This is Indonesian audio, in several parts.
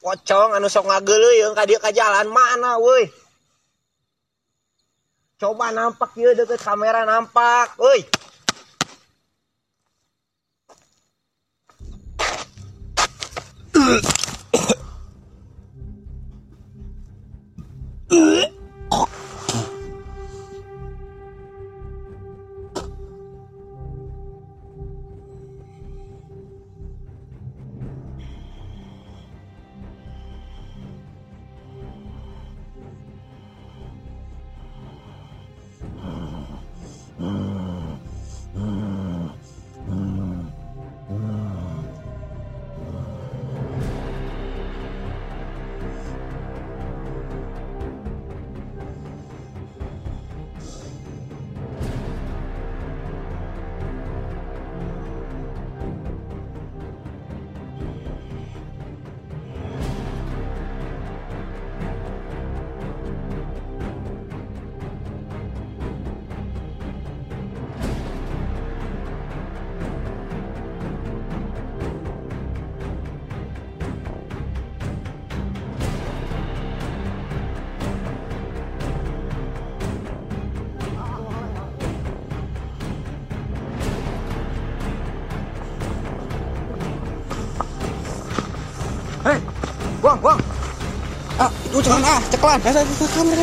pocong anu sok ngageleung ka dieu ka jalan mana woi? Coba nampak ieu deket kamera nampak woi? Hei, buang. Ah, itu jangan ah, ceklan. Ya, ya, kamera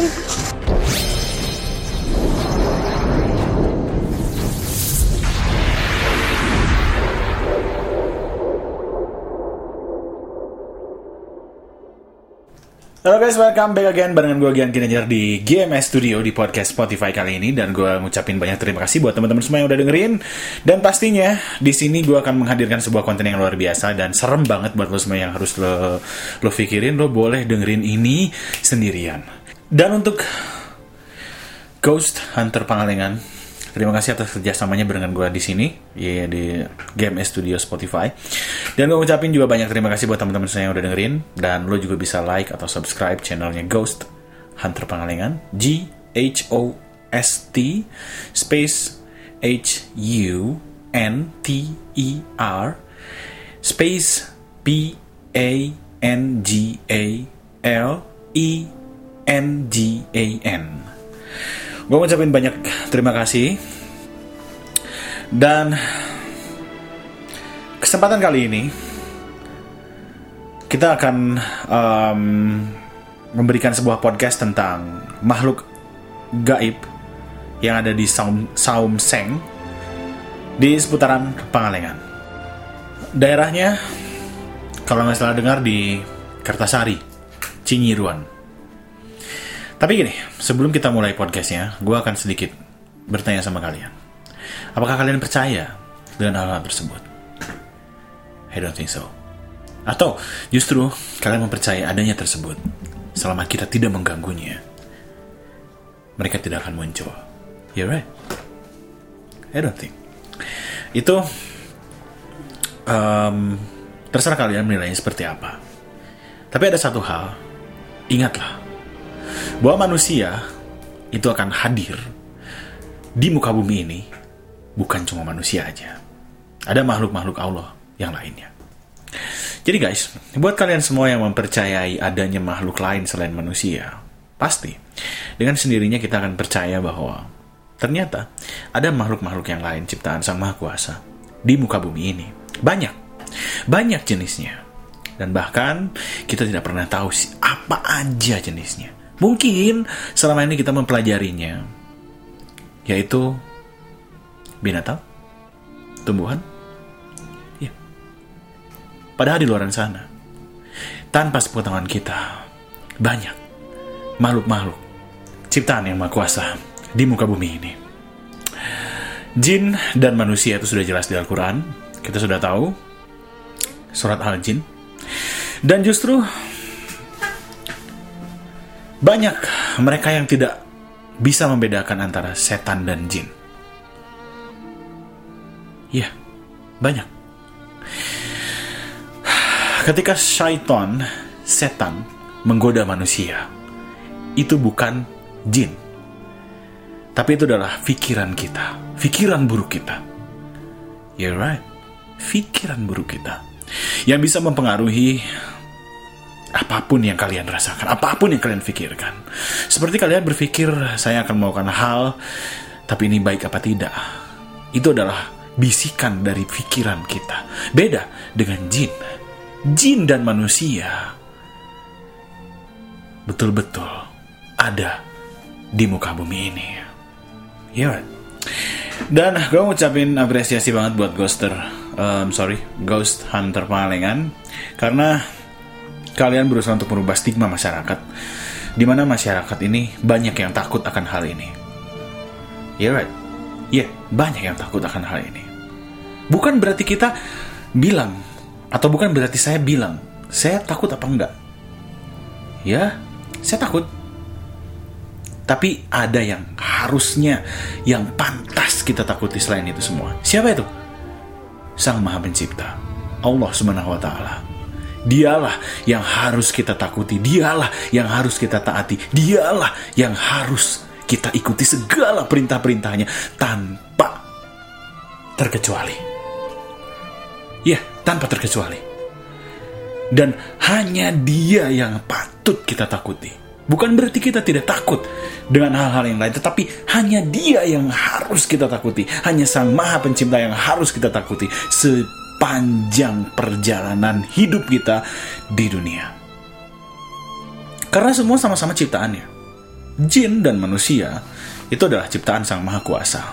Halo guys, welcome back again barengan gue Gian Kinejar di GMS Studio di podcast Spotify kali ini. Dan gue ngucapin banyak terima kasih buat teman-teman semua yang udah dengerin. Dan pastinya di sini gue akan menghadirkan sebuah konten yang luar biasa dan serem banget buat lo semua yang harus lo lo pikirin. Lo boleh dengerin ini sendirian. Dan untuk Ghost Hunter Pangalengan Terima kasih atas kerjasamanya barengan gue di sini, ya di GMS Studio Spotify. Dan gue ucapin juga banyak terima kasih buat teman-teman saya yang udah dengerin. Dan lo juga bisa like atau subscribe channelnya Ghost Hunter Pangalengan, G H O S T space H U N T E R space P A N G A L E N G A N. Gue ngucapin banyak terima kasih dan kesempatan kali ini kita akan um, memberikan sebuah podcast tentang makhluk gaib yang ada di Saum, Saum Seng di seputaran Pangalengan. Daerahnya kalau nggak salah dengar di Kertasari, Cinyiruan. Tapi gini, sebelum kita mulai podcastnya, gue akan sedikit bertanya sama kalian. Apakah kalian percaya dengan hal-hal tersebut? I don't think so. Atau justru kalian mempercayai adanya tersebut selama kita tidak mengganggunya. Mereka tidak akan muncul. Yeah right? I don't think. Itu um, terserah kalian menilainya seperti apa. Tapi ada satu hal, ingatlah bahwa manusia itu akan hadir di muka bumi ini bukan cuma manusia aja. Ada makhluk-makhluk Allah yang lainnya. Jadi guys, buat kalian semua yang mempercayai adanya makhluk lain selain manusia, pasti dengan sendirinya kita akan percaya bahwa ternyata ada makhluk-makhluk yang lain ciptaan Sang Maha Kuasa di muka bumi ini. Banyak. Banyak jenisnya. Dan bahkan kita tidak pernah tahu apa aja jenisnya. Mungkin selama ini kita mempelajarinya, yaitu binatang, tumbuhan, ya. Padahal di luar sana, tanpa sepengetahuan kita, banyak makhluk-makhluk ciptaan yang maha kuasa di muka bumi ini. Jin dan manusia itu sudah jelas di Al-Quran, kita sudah tahu, surat Al-Jin. Dan justru banyak mereka yang tidak bisa membedakan antara setan dan jin. Ya, banyak. Ketika syaitan, setan, menggoda manusia, itu bukan jin. Tapi itu adalah pikiran kita, pikiran buruk kita. You're right, pikiran buruk kita. Yang bisa mempengaruhi apa pun yang kalian rasakan, apa pun yang kalian pikirkan. Seperti kalian berpikir saya akan melakukan hal, tapi ini baik apa tidak. Itu adalah bisikan dari pikiran kita. Beda dengan jin. Jin dan manusia betul-betul ada di muka bumi ini. Ya. Dan gue ngucapin apresiasi banget buat Ghoster, um, sorry, Ghost Hunter Pangalengan, karena kalian berusaha untuk merubah stigma masyarakat, di mana masyarakat ini banyak yang takut akan hal ini. Ya, yeah, right. Ya, yeah, banyak yang takut akan hal ini. Bukan berarti kita bilang, atau bukan berarti saya bilang, saya takut apa enggak. Ya, saya takut. Tapi ada yang harusnya, yang pantas kita takuti selain itu semua. Siapa itu? Sang Maha Pencipta, Allah Subhanahu wa Ta'ala. Dialah yang harus kita takuti, dialah yang harus kita taati, dialah yang harus kita ikuti segala perintah-perintahnya tanpa terkecuali. Ya, tanpa terkecuali. Dan hanya dia yang patut kita takuti. Bukan berarti kita tidak takut dengan hal-hal yang lain, tetapi hanya dia yang harus kita takuti. Hanya sang maha pencipta yang harus kita takuti. Se sepanjang perjalanan hidup kita di dunia. Karena semua sama-sama ciptaannya. Jin dan manusia itu adalah ciptaan Sang Maha Kuasa.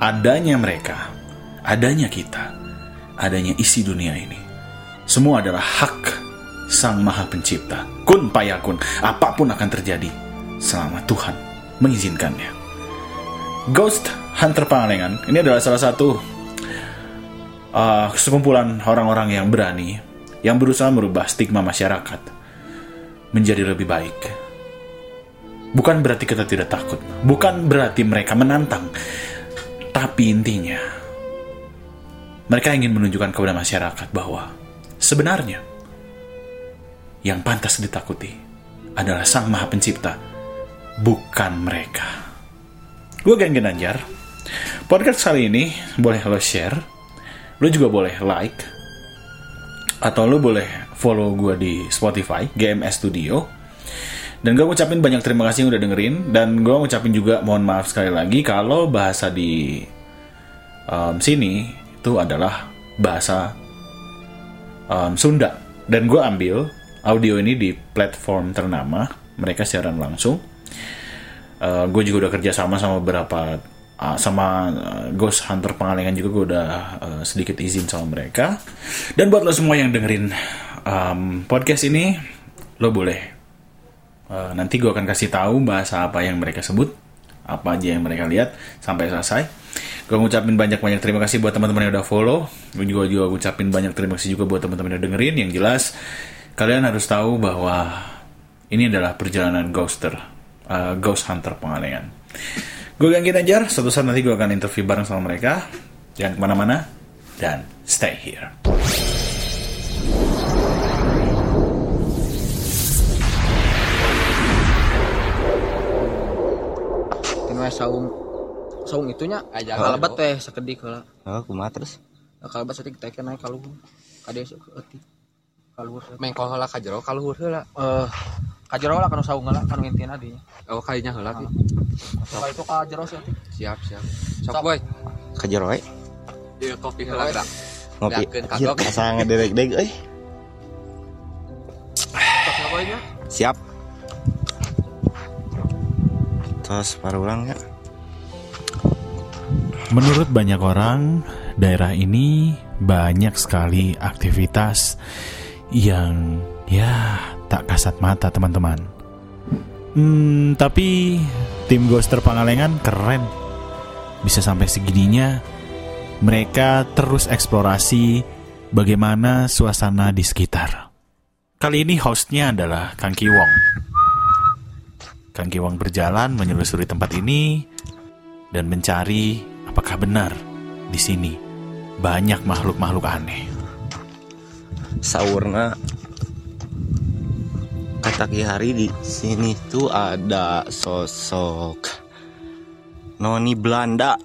Adanya mereka, adanya kita, adanya isi dunia ini. Semua adalah hak Sang Maha Pencipta. Kun payakun, apa pun akan terjadi selama Tuhan mengizinkannya. Ghost Hunter Pangalengan ini adalah salah satu uh, sekumpulan orang-orang yang berani yang berusaha merubah stigma masyarakat menjadi lebih baik. Bukan berarti kita tidak takut, bukan berarti mereka menantang, tapi intinya mereka ingin menunjukkan kepada masyarakat bahwa sebenarnya yang pantas ditakuti adalah Sang Maha Pencipta, bukan mereka. Gue Geng Anjar. Podcast kali ini boleh lo share Lo juga boleh like atau lo boleh follow gue di Spotify GMS Studio. Dan gue ngucapin banyak terima kasih yang udah dengerin dan gue ngucapin juga mohon maaf sekali lagi kalau bahasa di um, sini itu adalah bahasa um, Sunda dan gue ambil audio ini di platform ternama mereka siaran langsung. Uh, gue juga udah kerja sama sama beberapa uh, sama uh, Ghost Hunter Pengalengan juga gue udah uh, sedikit izin sama mereka. Dan buat lo semua yang dengerin um, podcast ini, lo boleh uh, nanti gue akan kasih tahu bahasa apa yang mereka sebut, apa aja yang mereka lihat sampai selesai. Gue ngucapin banyak-banyak terima kasih buat teman-teman yang udah follow. Gue juga juga ngucapin banyak terima kasih juga buat teman-teman yang dengerin. Yang jelas kalian harus tahu bahwa ini adalah perjalanan Ghoster, uh, Ghost Hunter Pengalengan. Gue Ganggi Najar, suatu saat nanti gue akan interview bareng sama mereka. Jangan ke mana-mana, dan stay here. Ini saung. Saung itunya aja kalau bet teh sekedik kalau. Oh kumaha terus? Kalau bet sekedik teh naik kalau kade euti kalau mengkol heula ka jero kalau heula. Eh kajero lah kan saung lah kan intinya adinya oh kayaknya lah uh. Kalau itu kajero sih. Siap siap. Sok boy. Kajero eh. Iya kopi heula dak ngopi. Kagok asa ngedeg-deg euy siap. Terus parulang ya. Menurut banyak orang, daerah ini banyak sekali aktivitas yang ya tak kasat mata teman-teman. Hmm, tapi tim Ghoster Pangalengan keren. Bisa sampai segininya. Mereka terus eksplorasi bagaimana suasana di sekitar. Kali ini hostnya adalah Kang Kiwong. Kang Kiwong berjalan menyelusuri tempat ini dan mencari apakah benar di sini banyak makhluk-makhluk aneh. Saurna. Kata Hari di sini tuh ada sosok noni Belanda.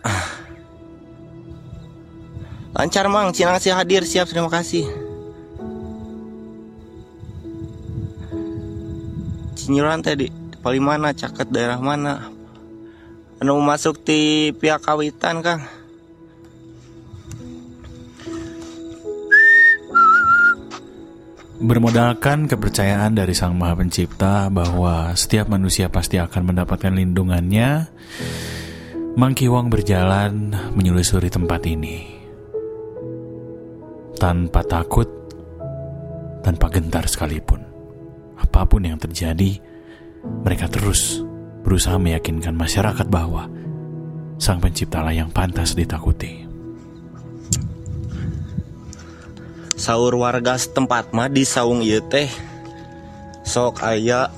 Lancar mang, Cina kasih hadir. Siap terima kasih. Cinjuran tadi paling mana caket daerah mana? Anu masuk di pihak kawitan kang Bermodalkan kepercayaan dari Sang Maha Pencipta bahwa setiap manusia pasti akan mendapatkan lindungannya, Mangki Wong berjalan menyelusuri tempat ini. Tanpa takut, tanpa gentar sekalipun. Apa pun yang terjadi, mereka terus berusaha meyakinkan masyarakat bahwa Sang Penciptalah yang pantas ditakuti. Sahur warga setempat mah di saung ieu teh. Sok aya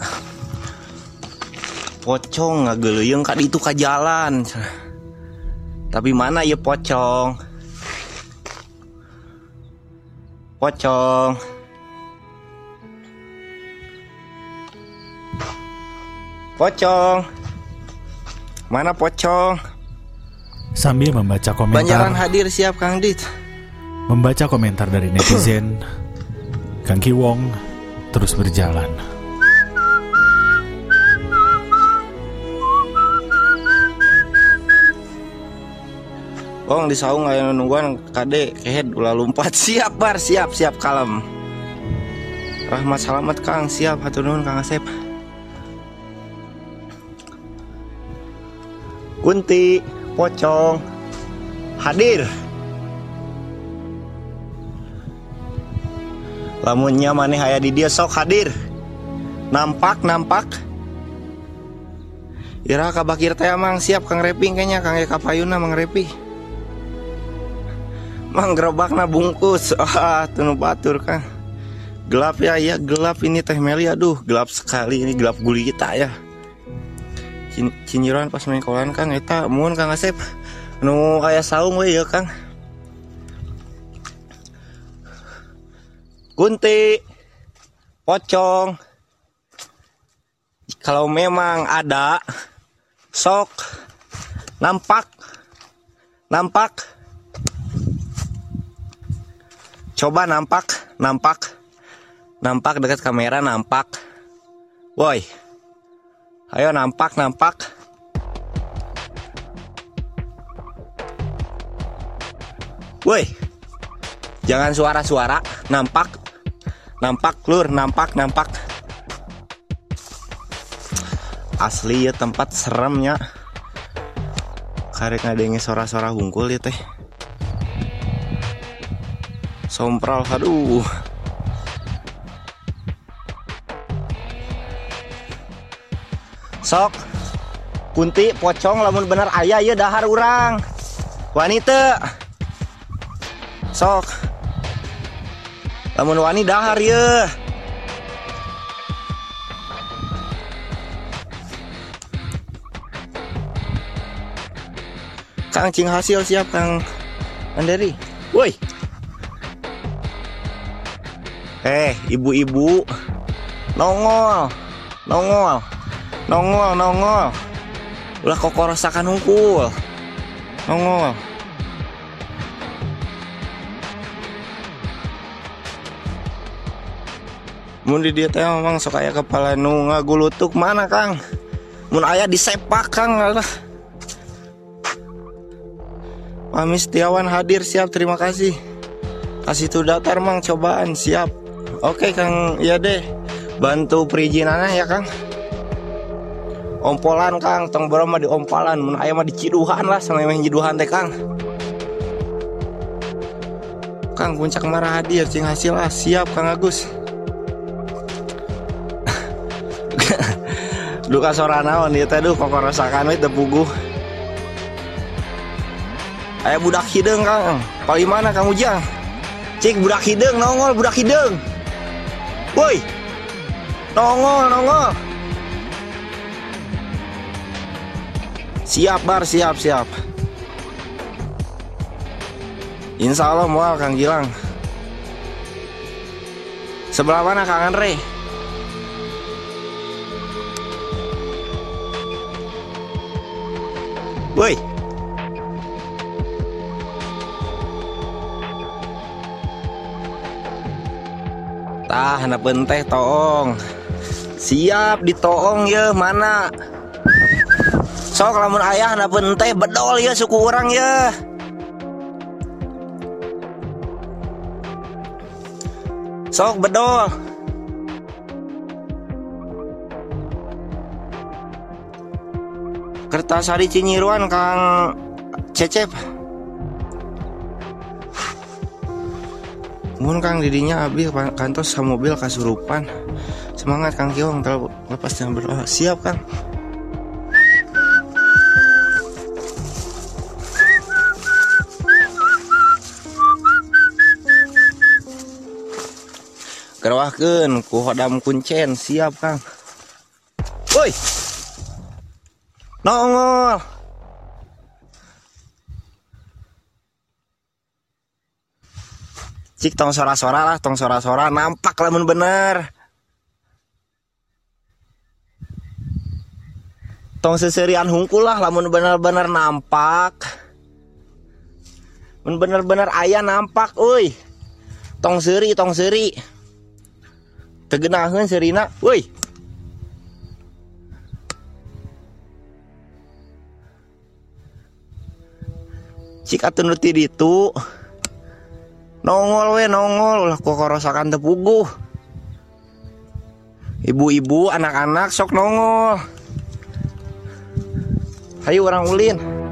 pocong ngageleung ka ditu ka jalan. Tapi mana ya pocong? Pocong. Pocong. Mana pocong? Sambil membaca komentar. Banjaran hadir siap Kang Dit Membaca komentar dari netizen, Kang Ki Wong terus berjalan. Bong di saung aya nungguan kade kehed ulah lompat siap bar siap siap kalem. Rahmat selamat Kang siap hatur nuhun Kang Asep. Kunti pocong hadir. Lamunnya maneh aya di dia sok hadir. Nampak nampak. Ira kabakir teh mang siap Kang Reping kayaknya Kang Eka Payuna Mang Repi. Mang gerobakna bungkus. Ah, tunu batur Kang. Gelap ya, ya gelap ini Teh Meli aduh, gelap sekali ini gelap gulita ya. Cin pas main kolan Kang eta mun Kang Asep. Nu aya saung we ya Kang. Kunti, pocong. Kalau memang ada, sok, nampak, nampak. Coba nampak, nampak, nampak dekat kamera nampak. Woi, ayo nampak, nampak. Woi, jangan suara-suara, nampak, nampak lur nampak nampak. Asli ya tempat seremnya karek ngadenge sora-sora hungkul ya teh. Sompral aduh. Sok kunti pocong lamun bener ayah ya dahar urang. Wanita. Sok lamun wani dahar ya Kang Cing hasil siap Kang Anderi. Woi. Eh ibu-ibu. Nongol. Nongol. Nongol Nongol. Ulah kok rasakan hungkul Nongol Mun di dia teh memang sok aya kepala nu ngagulutuk mana Kang? Mun aya disepak Kang lah. Pami Setiawan hadir siap terima kasih. Kasih tuh datar mang cobaan siap. Oke Kang ya deh. Bantu perizinannya ya Kang. Ompolan Kang, tong boro mah di ompalan, mun aya mah di ciduhan lah sama yang ciduhan teh Kang. Kang puncak marah hadir cing hasil lah siap Kang Agus. Duka sorana on ieu teh duh pokok rasakan we teu puguh. Aya budak hideung Kang. Pali mana Kang Ujang? Cik budak hideung nongol budak hideung. Woi. Nongol nongol. Siap bar siap siap. Insya Allah mual Kang Gilang. Sebelah mana Kang Andre? Tah, na teh tong. siap ditoong ya mana? Sok lamun ayah napun teh bedol ya suku orang ya. Sok bedol. Kertasari Cinyiruan Kang Cecep Mun Kang didinya abi kantos sama mobil kasurupan. Semangat Kang Kiong lepas jangan berdoa Siap Kang. Gerwahkeun ku hodam kuncen. Siap Kang. Woi! Nongol Cik tong sora-sora lah, tong sora-sora nampak lamun bener. Tong seserian hungkul lah lamun bener-bener nampak. Mun bener-bener ayah nampak, uy. Tong seri, tong seri. Tegenaheun serina, uy. Cik atun nuti ditu nongol we nongol. Lah kok korosakan tepuguh. Ibu-ibu anak-anak sok nongol. Ayo orang ulin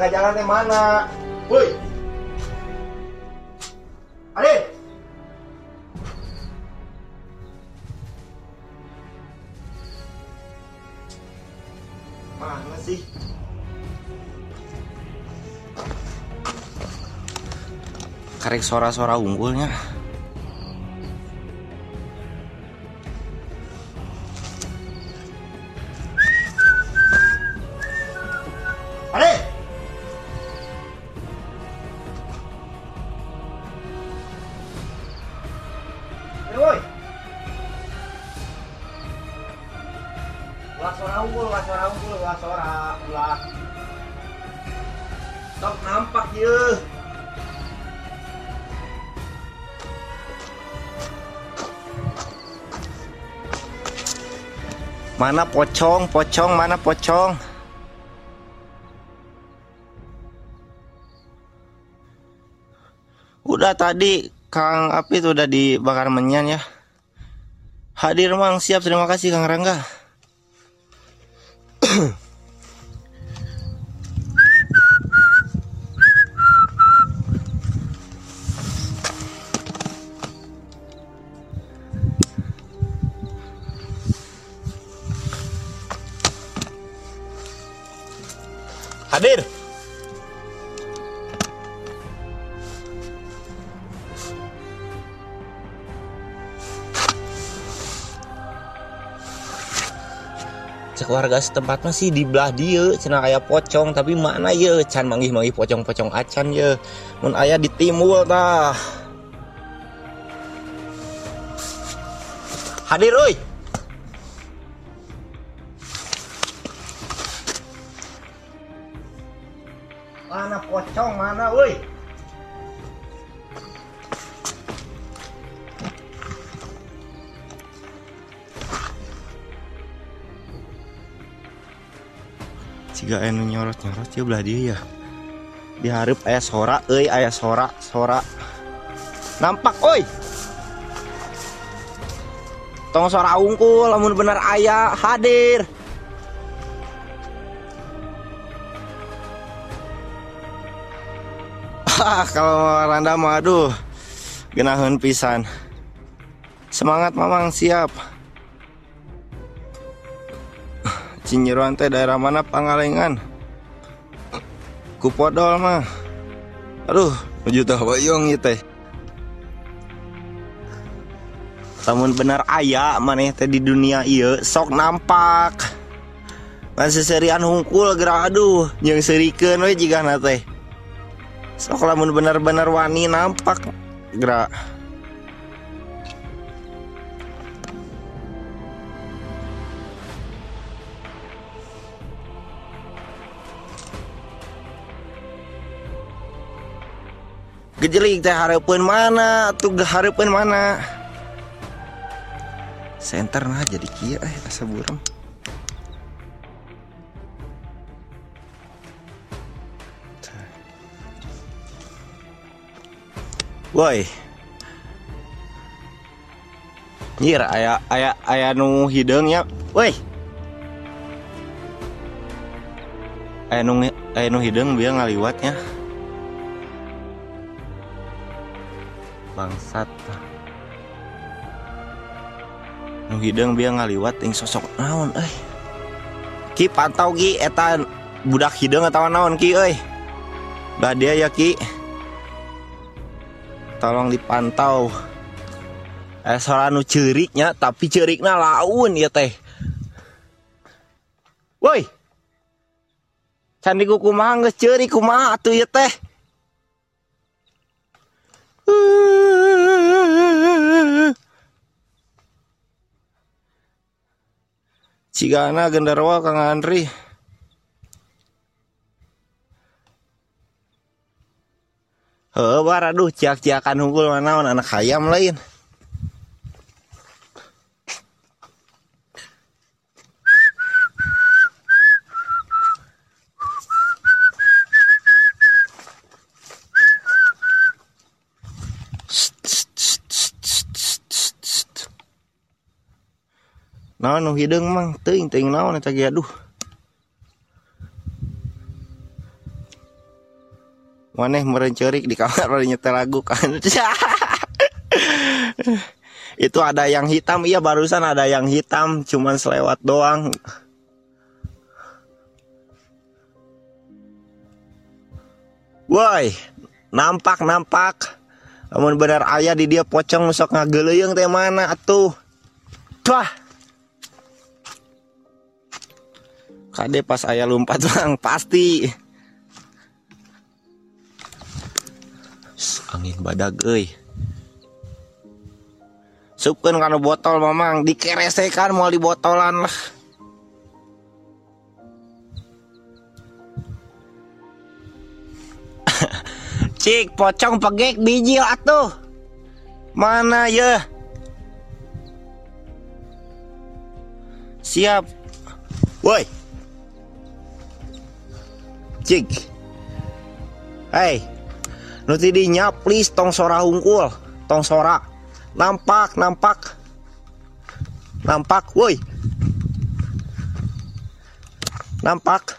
ka jalan teh mana? Woi. Hadir. Mana sih? Karek suara-suara unggulnya. Mana pocong, pocong, mana pocong? Udah tadi Kang Api tuh udah dibakar menyan ya. Hadir Mang, siap terima kasih Kang Rangga. Cek warga setempat masih di belah dia cenah aya pocong tapi mana ye can manggih-manggih pocong-pocong acan ye. Mun aya di timbul tah hadir euy mana pocong mana woi. Jika anu nyorot nyorot ya belah dia ya. Diharap ayah sora euy ayah sora sora. Nampak oi. Tong sora unggul lamun bener ayah hadir Ah, kalau Randa mah aduh Genaheun pisan. Semangat Mamang siap. Cinyeruan teh daerah mana Pangalengan? Kupodol mah. Aduh, menuju teh boyong ieu teh. Namun benar aya maneh teh di dunia ieu sok nampak. Masih serian hungkul gerak aduh, jeung serikeun we jigana teh. Sok lamun benar-benar wani nampak. Gerak. Gejelik teh hareupeun mana tuh hareupeun mana? Center nah jadi kia eh asa buram Woi Nyir aya aya aya nu hideung ya. Woi. Aya nu aya nu hideung bieu ngaliwatnya bangsat. Nu hideung biar ngaliwat ting sosok naon euy? Ki pantau ki eta budak hideung atawa naon ki euy? Dia ya ki tolong dipantau. Eh nu ceuriknya tapi ceurikna laun ya teh. Woi. Candi kumaha geus ceurik kumaha atuh ya teh. Cigana gendarwa Kang Andri. Heuh bar aduh ciak-ciakan hungkul manaon anak hayam lain. Naon nu hideung mang teuing teuing naon eta ge aduh. Maneh meureun ceurik di kamar nyetel lagu kan. Itu ada yang hitam, iya barusan ada yang hitam, cuman selewat doang. Woi, nampak nampak. Namun benar ayah di dia pocong sok ngageleung teh mana atuh. Tuh. Kade pas ayah lompat bang pasti. Angin badag euy. Supkeun kana botol mamang dikeresekan mau di botolan lah. Cik pocong pegek biji atuh. Mana ya? Siap. Woi. Cik. Hei. Nu tidinya please tong sora hungkul, tong sora. Nampak, nampak. Nampak, woi. Nampak.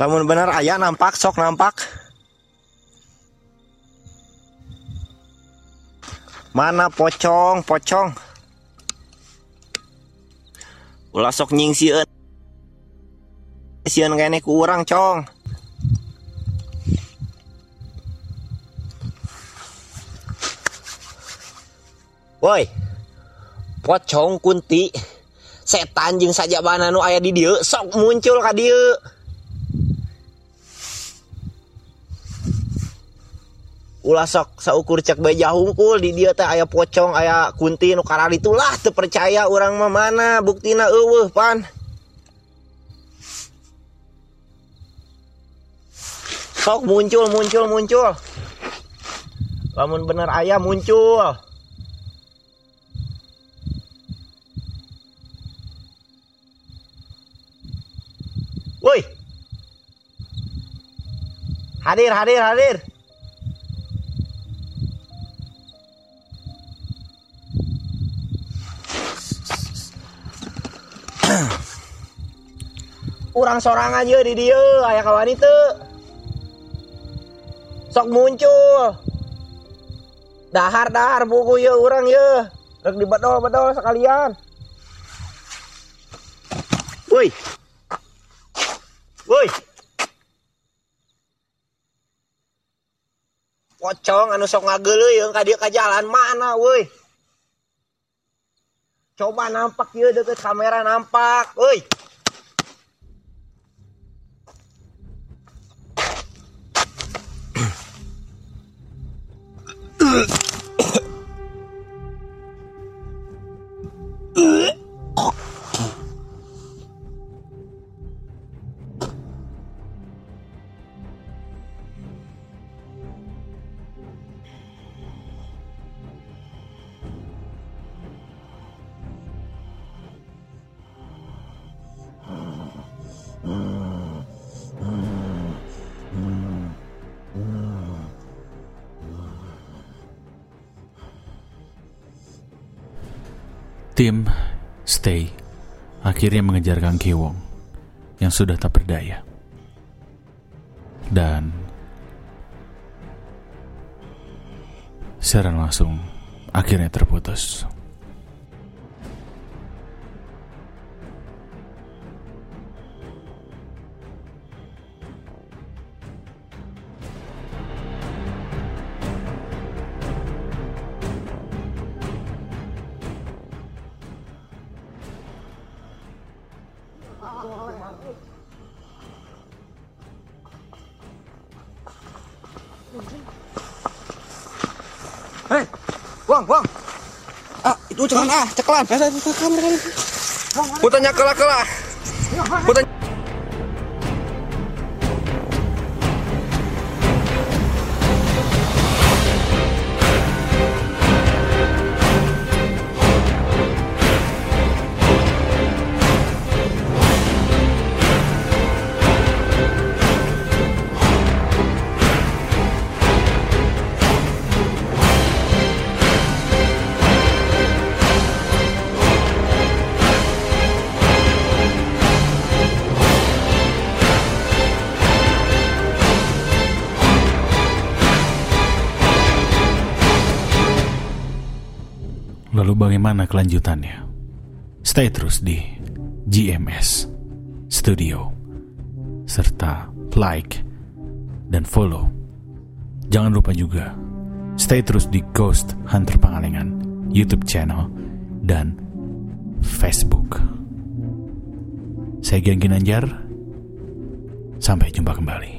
Lamun bener ayah nampak, sok nampak. Mana pocong, pocong. Ulah sok nying sieun. Sieun kene ku cong. Woi. Pocong kunti. Setan jeung saja bana nu aya di dieu sok muncul ka dieu. ulah sok saukur cek beja hungkul di dia teh aya pocong aya kunti nu karar itulah teu percaya orang mah mana buktina eueuh pan sok muncul muncul muncul lamun bener aya muncul Woi Hadir hadir hadir Urang sorang aja di dia ayah kawan itu sok muncul Dahar dahar buku ya orang ya. Rek di bedol bedol sekalian. Woi. Pocong anu sok ngageuleuy ka dieu ka jalan mana woi. Coba nampak ya deket kamera nampak, woi. Tim Stay akhirnya mengejar Kang Kiwong yang sudah tak berdaya. Dan secara langsung akhirnya terputus. Wang, Wang. Ah, itu cekan ah, cekelan. Putanya kela kela. Lalu bagaimana kelanjutannya? Stay terus di GMS Studio serta like dan follow. Jangan lupa juga stay terus di Ghost Hunter Pangalengan YouTube channel dan Facebook. Saya Gen Ginanjar. Sampai jumpa kembali.